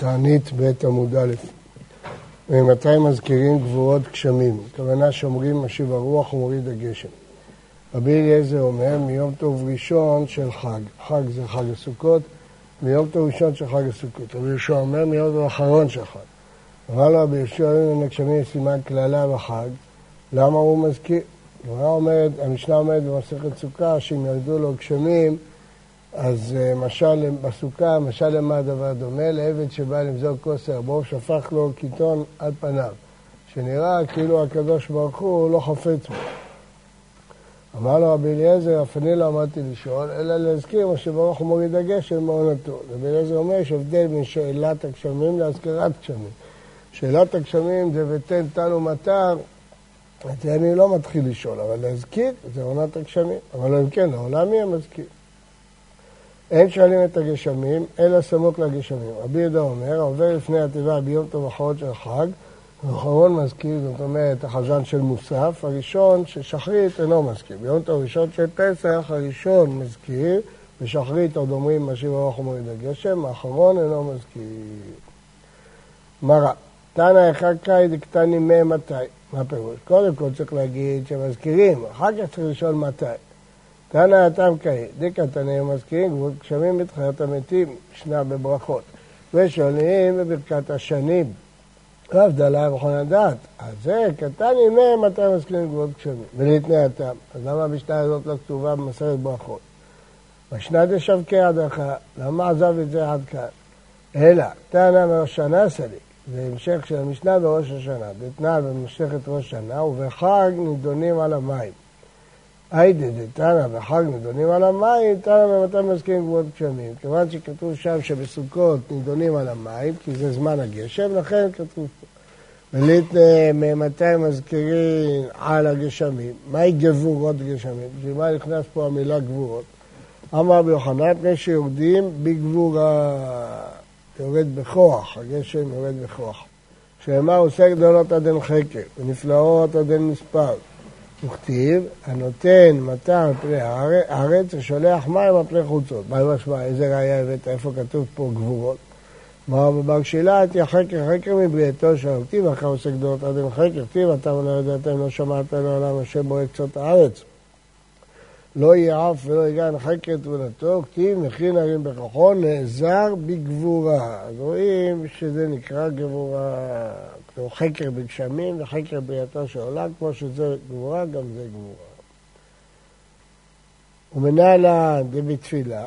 תענית ב' עמוד א'. ומתי מזכירים גבורות גשמים? הכוונה שאומרים משיב הרוח ומוריד הגשם. רבי אליעזר אומר מיום טוב ראשון של חג. חג זה חג הסוכות, מיום טוב ראשון של חג הסוכות. רבי יהושע אומר מיום טוב אחרון של חג. לו רבי יהושע, אין לגשמים סימן קללה בחג, למה הוא מזכיר? אומרת, המשנה אומרת במסכת סוכה שאם ירדו לו גשמים אז אה, משל בסוכה, משל למה הדבר דומה? לעבד שבא למזוג כוס הרבור, שפך לו קיטון על פניו, שנראה כאילו הקדוש ברוך הוא לא חפץ בו. אמר לו רבי אליעזר, אף אני לא עמדתי לשאול, אלא להזכיר מה שברוך הוא מוריד הגשם מעונתו. רבי אליעזר אומר, יש הבדל בין שאלת הגשמים להזכרת גשמים. שאלת הגשמים זה ותן טל ומטר, את זה אני לא מתחיל לשאול, אבל להזכיר זה עונת הגשמים. אבל אם כן, לעולם יהיה מזכיר. אין שואלים את הגשמים, אלא סמוך לגשמים. רבי יהודה אומר, עובר לפני התיבה ביום טוב אחרון של חג, האחרון מזכיר, זאת אומרת, החזן של מוסף, הראשון של שחרית אינו מזכיר. ביום טוב ראשון של פסח, הראשון מזכיר, ושחרית עוד אומרים משיב הרוח ומוריד הגשם, האחרון אינו מזכיר. מרא, תנא אחד קאי דקטני מי מתי. מה הפירוש? קודם כל צריך להגיד שמזכירים, אחר כך צריך לשאול מתי. תנא התם קאי, דקא תנאים מזכירים גבול גשמים בתחיית המתים, שנה בברכות. ושואלים בברכת השנים, לא הבדלה בכל הדעת. אז זה קטן ימי מתי מזכירים גבולות גשמים, ולתנאי התם. אז למה המשנה הזאת לא כתובה במסכת ברכות? משנה דשבקי הדרכה, למה עזב את זה עד כאן? אלא, תנא מראש שנה סליק, זה המשך של המשנה בראש השנה, דתנא במשכת ראש שנה, ובחג נידונים על המים. היידה דתנא בחג נידונים על המים, תנא ממתי מזכירים גבולות גשמים. כיוון שכתוב שם שבסוכות נידונים על המים, כי זה זמן הגשם, לכן כתוב פה. וליטנה ממתי מזכירים על הגשמים. מהי גבורות גשמים? בשביל מה נכנס פה המילה גבורות? אמר ביוחנן, פני שיורדים בגבורה, יורד בכוח, הגשם יורד בכוח. שאמר עושה גדולות עד אין חקר, ונפלאות עד אין מספר. וכתיב, הנותן מטר על פני הארץ ושולח מים על פני חוצות. מה משמע, איזה ראייה הבאת, איפה כתוב פה גבורות? מה בבר שאלה, הייתי חקר חקר מבריאתו של הכתיב, אחר עושה גדולות עד אין חקר, כתיב, אתה ולא ידעתם, לא שמעת לעולם השם בורא קצות הארץ. לא אף ולא יגן חקר תבונתו, כתיב, מכין הרים בכוחו, נעזר בגבורה. אז רואים שזה נקרא גבורה. הוא חקר בגשמים וחקר בריאתו של עולם, כמו שזה גבורה, גם זה גבורה. ומנהלה דבתפילה,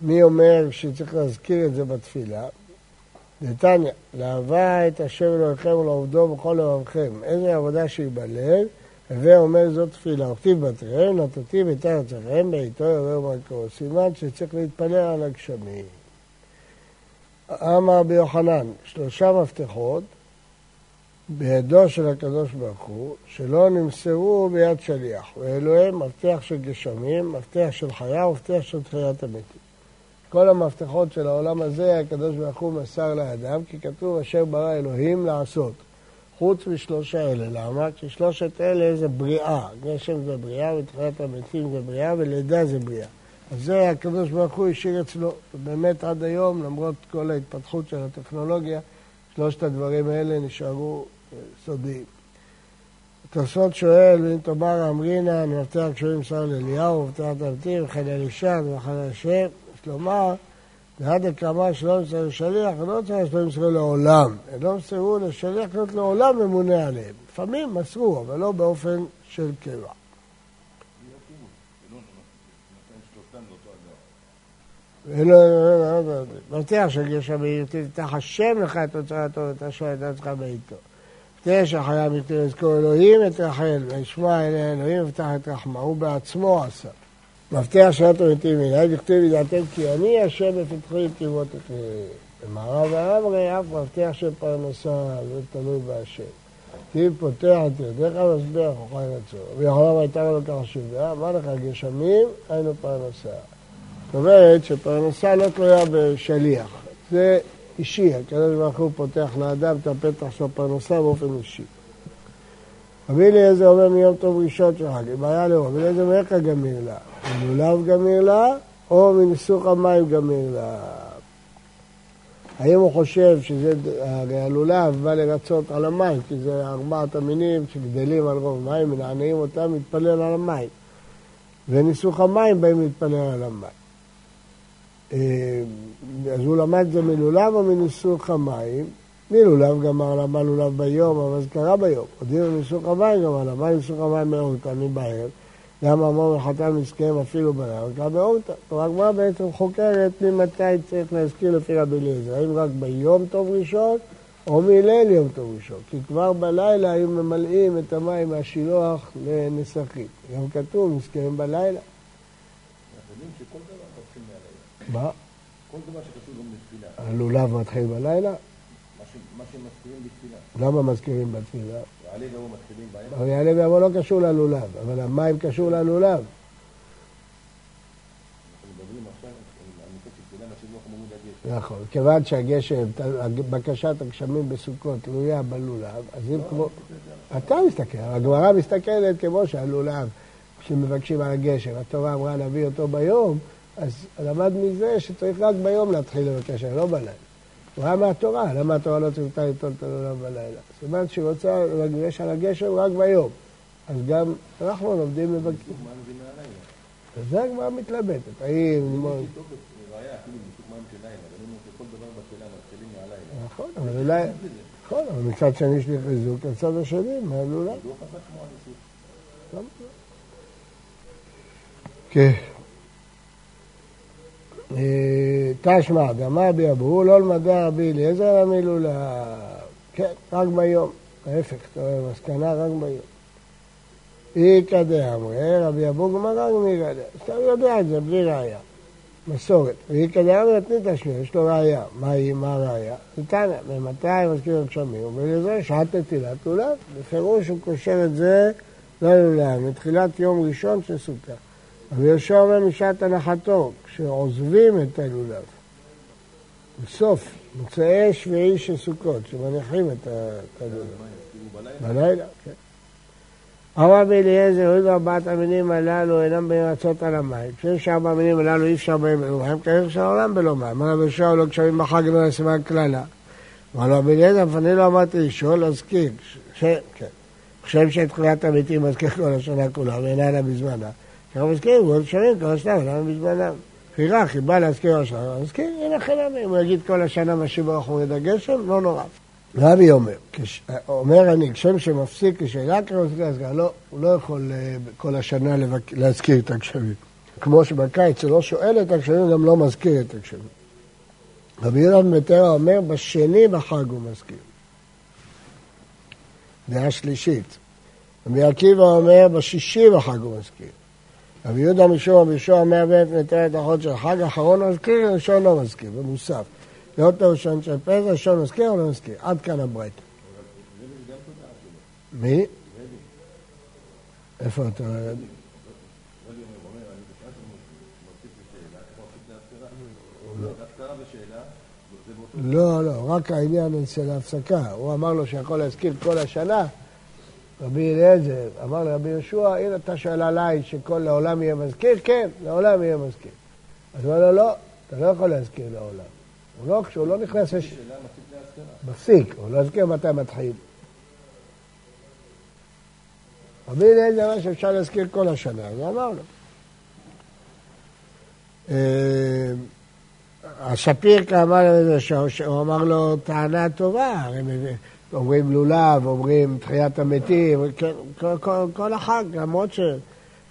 מי אומר שצריך להזכיר את זה בתפילה? נתניה, לאהבה את השם אלוהיכם ולעובדו בכל לבבכם. איזה עבודה שהיא בלב, הווה אומר זאת תפילה. וכתיב בתריהם, נתתי ביתר ארצכם, בעיתו יורה ומלכו. סימן שצריך להתפלל על הגשמים. אמר ביוחנן, שלושה מפתחות בידו של הקדוש ברוך הוא, שלא נמסרו ביד שליח, ואלו הם מפתח של גשמים, מפתח של חיה ומפתח של תחיית המתים. כל המפתחות של העולם הזה, הקדוש ברוך הוא מסר לאדם, כי כתוב אשר ברא אלוהים לעשות. חוץ משלושה אלה. למה? כי שלושת אלה זה בריאה. גשם זה בריאה, ותחיית המתים זה בריאה, ולידה זה בריאה. אז זה הקדוש ברוך הוא השאיר אצלו. ובאמת עד היום, למרות כל ההתפתחות של הטכנולוגיה, שלושת הדברים האלה נשארו אה, סודיים. תוספות שואל, ואם תאמר אמרינא, אני מבטיח קשורים שר לאליהו, ובטח תמתיר, וכן אלישע, וכן השם, יש ועד הקרמה שלא מסרו לשליח, לא צריך שלא מסרו לעולם. הם לא מסרו לשליח, להיות לעולם ממונה עליהם. לפעמים מסרו, אבל לא באופן של קבע. מבטיח שגרשה בהיותי תח השם לך את אוצרתו ואת השואל את עצמך בעיתו. תראה שהחייב יתיר לזכור אלוהים את רחל, וישמע אלי אלוהים ובטח את רחמה, הוא בעצמו עשה. מבטיח שאת ומתים מיני, דכתיב ידעתם כי אני השם בפתחי תיבות ומערב ואמרי אף מבטיח של פרנסה, זה תלוי בהשם. כי פותח את ידיך ומסביר חוכי רצון. ויכולה הייתה לו ככה שבעה, אמר לך גשמים, היינו פרנסה. זאת אומרת שפרנסה לא תלויה בשליח, זה אישי, הקדוש ברוך הוא פותח לאדם את הפתח של הפרנסה באופן אישי. רבי אליעזר אומר מיום טוב ראשון של חג, אם היה לו, רבי אליעזר מאיך גמיר לה? מלולב גמיר לה, או מניסוך המים גמיר לה? האם הוא חושב שזה, הרי הלולב בא לרצות על המים, כי זה ארבעת המינים שגדלים על רוב מים, מנענעים אותם, מתפלל על המים. וניסוך המים באים להתפלל על המים. אה, אז הוא למד זה מלולב או מניסוך המים? מלולב גמר למה לולב ביום, אבל זה קרה ביום. הודיעו מניסוך המים גמר למה ניסוך המים מאוד פעמים בערב. גם המון וחתם מסכם אפילו בלילה, גם באורתא. רק מה בעצם חוקרת ממתי צריך להזכיר לפי רבי אליעזר, האם רק ביום טוב ראשון או מליל יום טוב ראשון, כי כבר בלילה היו ממלאים את המים מהשילוח לנסחית. גם כתוב, מסכם בלילה. מה? כל דבר שקשור גם לתפילה. הלולב מתחיל בלילה? מה שמזכירים בתפילה. למה מזכירים בתפילה? יעלה ויבוא מתחילים בהם. הרי יעלה ויבוא לא קשור ללולב, אבל המים קשור ללולב. נכון, כיוון שהגשם, בקשת הגשמים בסוכות תלויה בלולב, אז אם כמו... אתה מסתכל, הגמרא מסתכלת כמו שהלולב, כשמבקשים על הגשם, התורה אמרה להביא אותו ביום, אז למד מזה שצריך רק ביום להתחיל לבקש, לא בלילה. הוא היה מהתורה, למה התורה לא צריכה לטעון את הלולב בלילה? סימן שהיא רוצה לגרש על הגשם רק ביום. אז גם אנחנו לומדים מבקשים. וזה הגמרא מתלבטת, האם... נכון, אבל אולי... נכון, אבל מצד שני יש לי חיזוק לצד השני, מהלולב. כן. תשמע, דמה בי אבו, לא למדע רבי אליעזר אלא מילולה. כן, רק ביום. ההפך, אתה רואה, מסקנה רק ביום. איכא דאמרי, רבי אבו גמרא גמירא אז אתה יודע את זה בלי ראייה. מסורת. ואיכא דאמרי נתנית השמיע, יש לו ראייה. מה הראייה? נתניה, ממתי מזכיר הגשמים? ולזה שעת נטילת לולב. בפירוש הוא קושר את זה ללולב, מתחילת יום ראשון של סוכה. רבי יהושע אומר משעת הנחתו, כשעוזבים את הלולב. בסוף, מוצאי שביעי של סוכות, שמניחים את הלולב. בלילה, כן. אמר אליעזר, הואיל וארבעת המינים הללו אינם באים לרצות על המים. כשיש ארבע המינים הללו אי אפשר בהם כאלה של העולם בלא מים. אמר רבי יהושע לא קשרים בחג ולא לסימן קללה. אמר לו רבי אליעזר, לפני לא אמרתי לשאול, להזכיר. כן. חושב שאת תחיית המתים מזכיר כל השנה כולה, ואינה לה בזמנה. אנחנו מזכירים, ועוד שנים כל השנה, למה בזמנם? פירח, אם בא להזכיר השנה, מזכיר, הנה חינם, אם הוא יגיד כל השנה מה שברוך הוא יד הגשם, לא נורא. רבי אומר, אומר אני, כשם שמפסיק כשאלה כזאת, לא, הוא לא יכול אה, כל השנה להזכיר את הגשמים. כמו שבקיץ הוא לא שואל את הגשמים, גם לא מזכיר את הגשמים. רבי יהודה מטרה אומר, בשני בחג הוא מזכיר. דעה שלישית. רבי עקיבא אומר, בשישי בחג הוא מזכיר. רבי יהודה משום רבי יהושע אומר בית מתאר את החוד של חג אחרון מזכיר, ראשון לא מזכיר, במוסף. לאות הראשון של פסח, ראשון מזכיר או לא מזכיר? עד כאן הברית. מי? איפה אתה? לא, לא, רק העניין של ההפסקה. הוא אמר לו שיכול להזכיר כל השנה, רבי אליעזר אמר לרבי יהושע, הנה אתה שואל עליי שכל לעולם יהיה מזכיר? כן, לעולם יהיה מזכיר. אז הוא אומר לו, לא, אתה לא יכול להזכיר לעולם. הוא לא, כשהוא לא נכנס... יש... מפסיק, הוא לא יזכיר מתי מתחיל. רבי אליעזר אמר שאפשר להזכיר כל השנה, אז הוא אמר לו. אה, השפיר כאמר לזה, שהוא אמר לו טענה טובה, אומרים לולב, אומרים תחיית המתים, כל, כל, כל החג, למרות ש...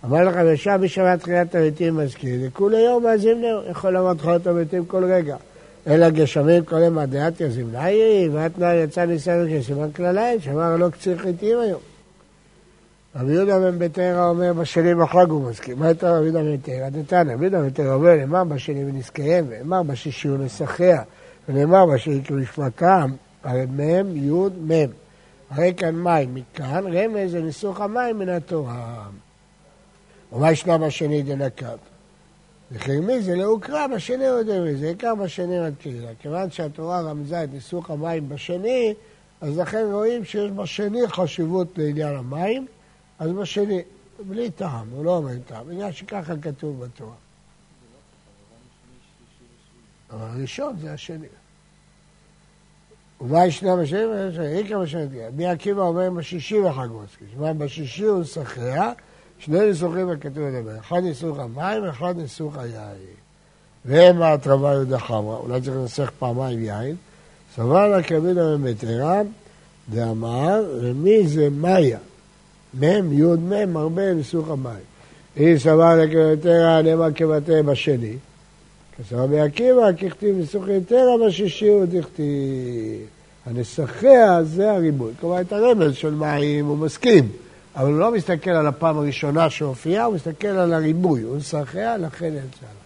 אמר לך, מי שמע תחיית המתים מזכיר, לכולי יום מהזימנר, יכול לומר תחיית המתים כל רגע. אלא גשמים כל יום דעתיה זמנאי, ואתנא יצא ניסיון כסימן כללי, שאמר לא קציר חיטים היום. רבי יהודה בן ביתרא אומר, בשני בחג הוא מזכיר. מה הייתה רבי יהודה בן ביתרא? נתניה, רבי יהודה בן ביתרא אומר, נאמר בשני ונזכיהם, ונאמר בשישי ונסחיה, ונאמר בשני כמשפטם, הרי מ', י', מ'. הרי כאן מים מכאן, רמז זה ניסוך המים מן התורה. ומה ישנה בשני דנקב? וכן מי זה לא הוקרא בשני עוד מי זה עיקר בשני עד קהילה. כיוון שהתורה רמזה את ניסוך המים בשני, אז לכן רואים שיש בשני חשיבות לעניין המים, אז בשני, בלי טעם, הוא לא אומר טעם, בגלל שככה כתוב בתורה. הראשון זה השני. ומה ישנה בשם? איקרא בשם תגיע. רבי עקיבא אומר בשישי וחג מוסקי. כלומר בשישי הוא שחיה, שני ניסוחים הכתוב לדבר. אחד ניסוך המים, אחד ניסוך היין. והם ההתרבה יהודה חמרה, אולי צריך לנסח פעמיים יין. סבר לה כרבינה ממטרה, דאמר, ומי זה מאיה? מ' י' מ' הרבה ניסוך המים. היא סבר לה כרבינה נאמר כבתי בשני. כסבר רבי עקיבא, ככתיב ניסוך יתרה בשישי הוא דכתיב. הנסחיה זה הריבוי. כלומר, את הרמז של מים הוא מסכים, אבל הוא לא מסתכל על הפעם הראשונה שהופיעה, הוא מסתכל על הריבוי. הוא נסחיה, לכן אין צהלה.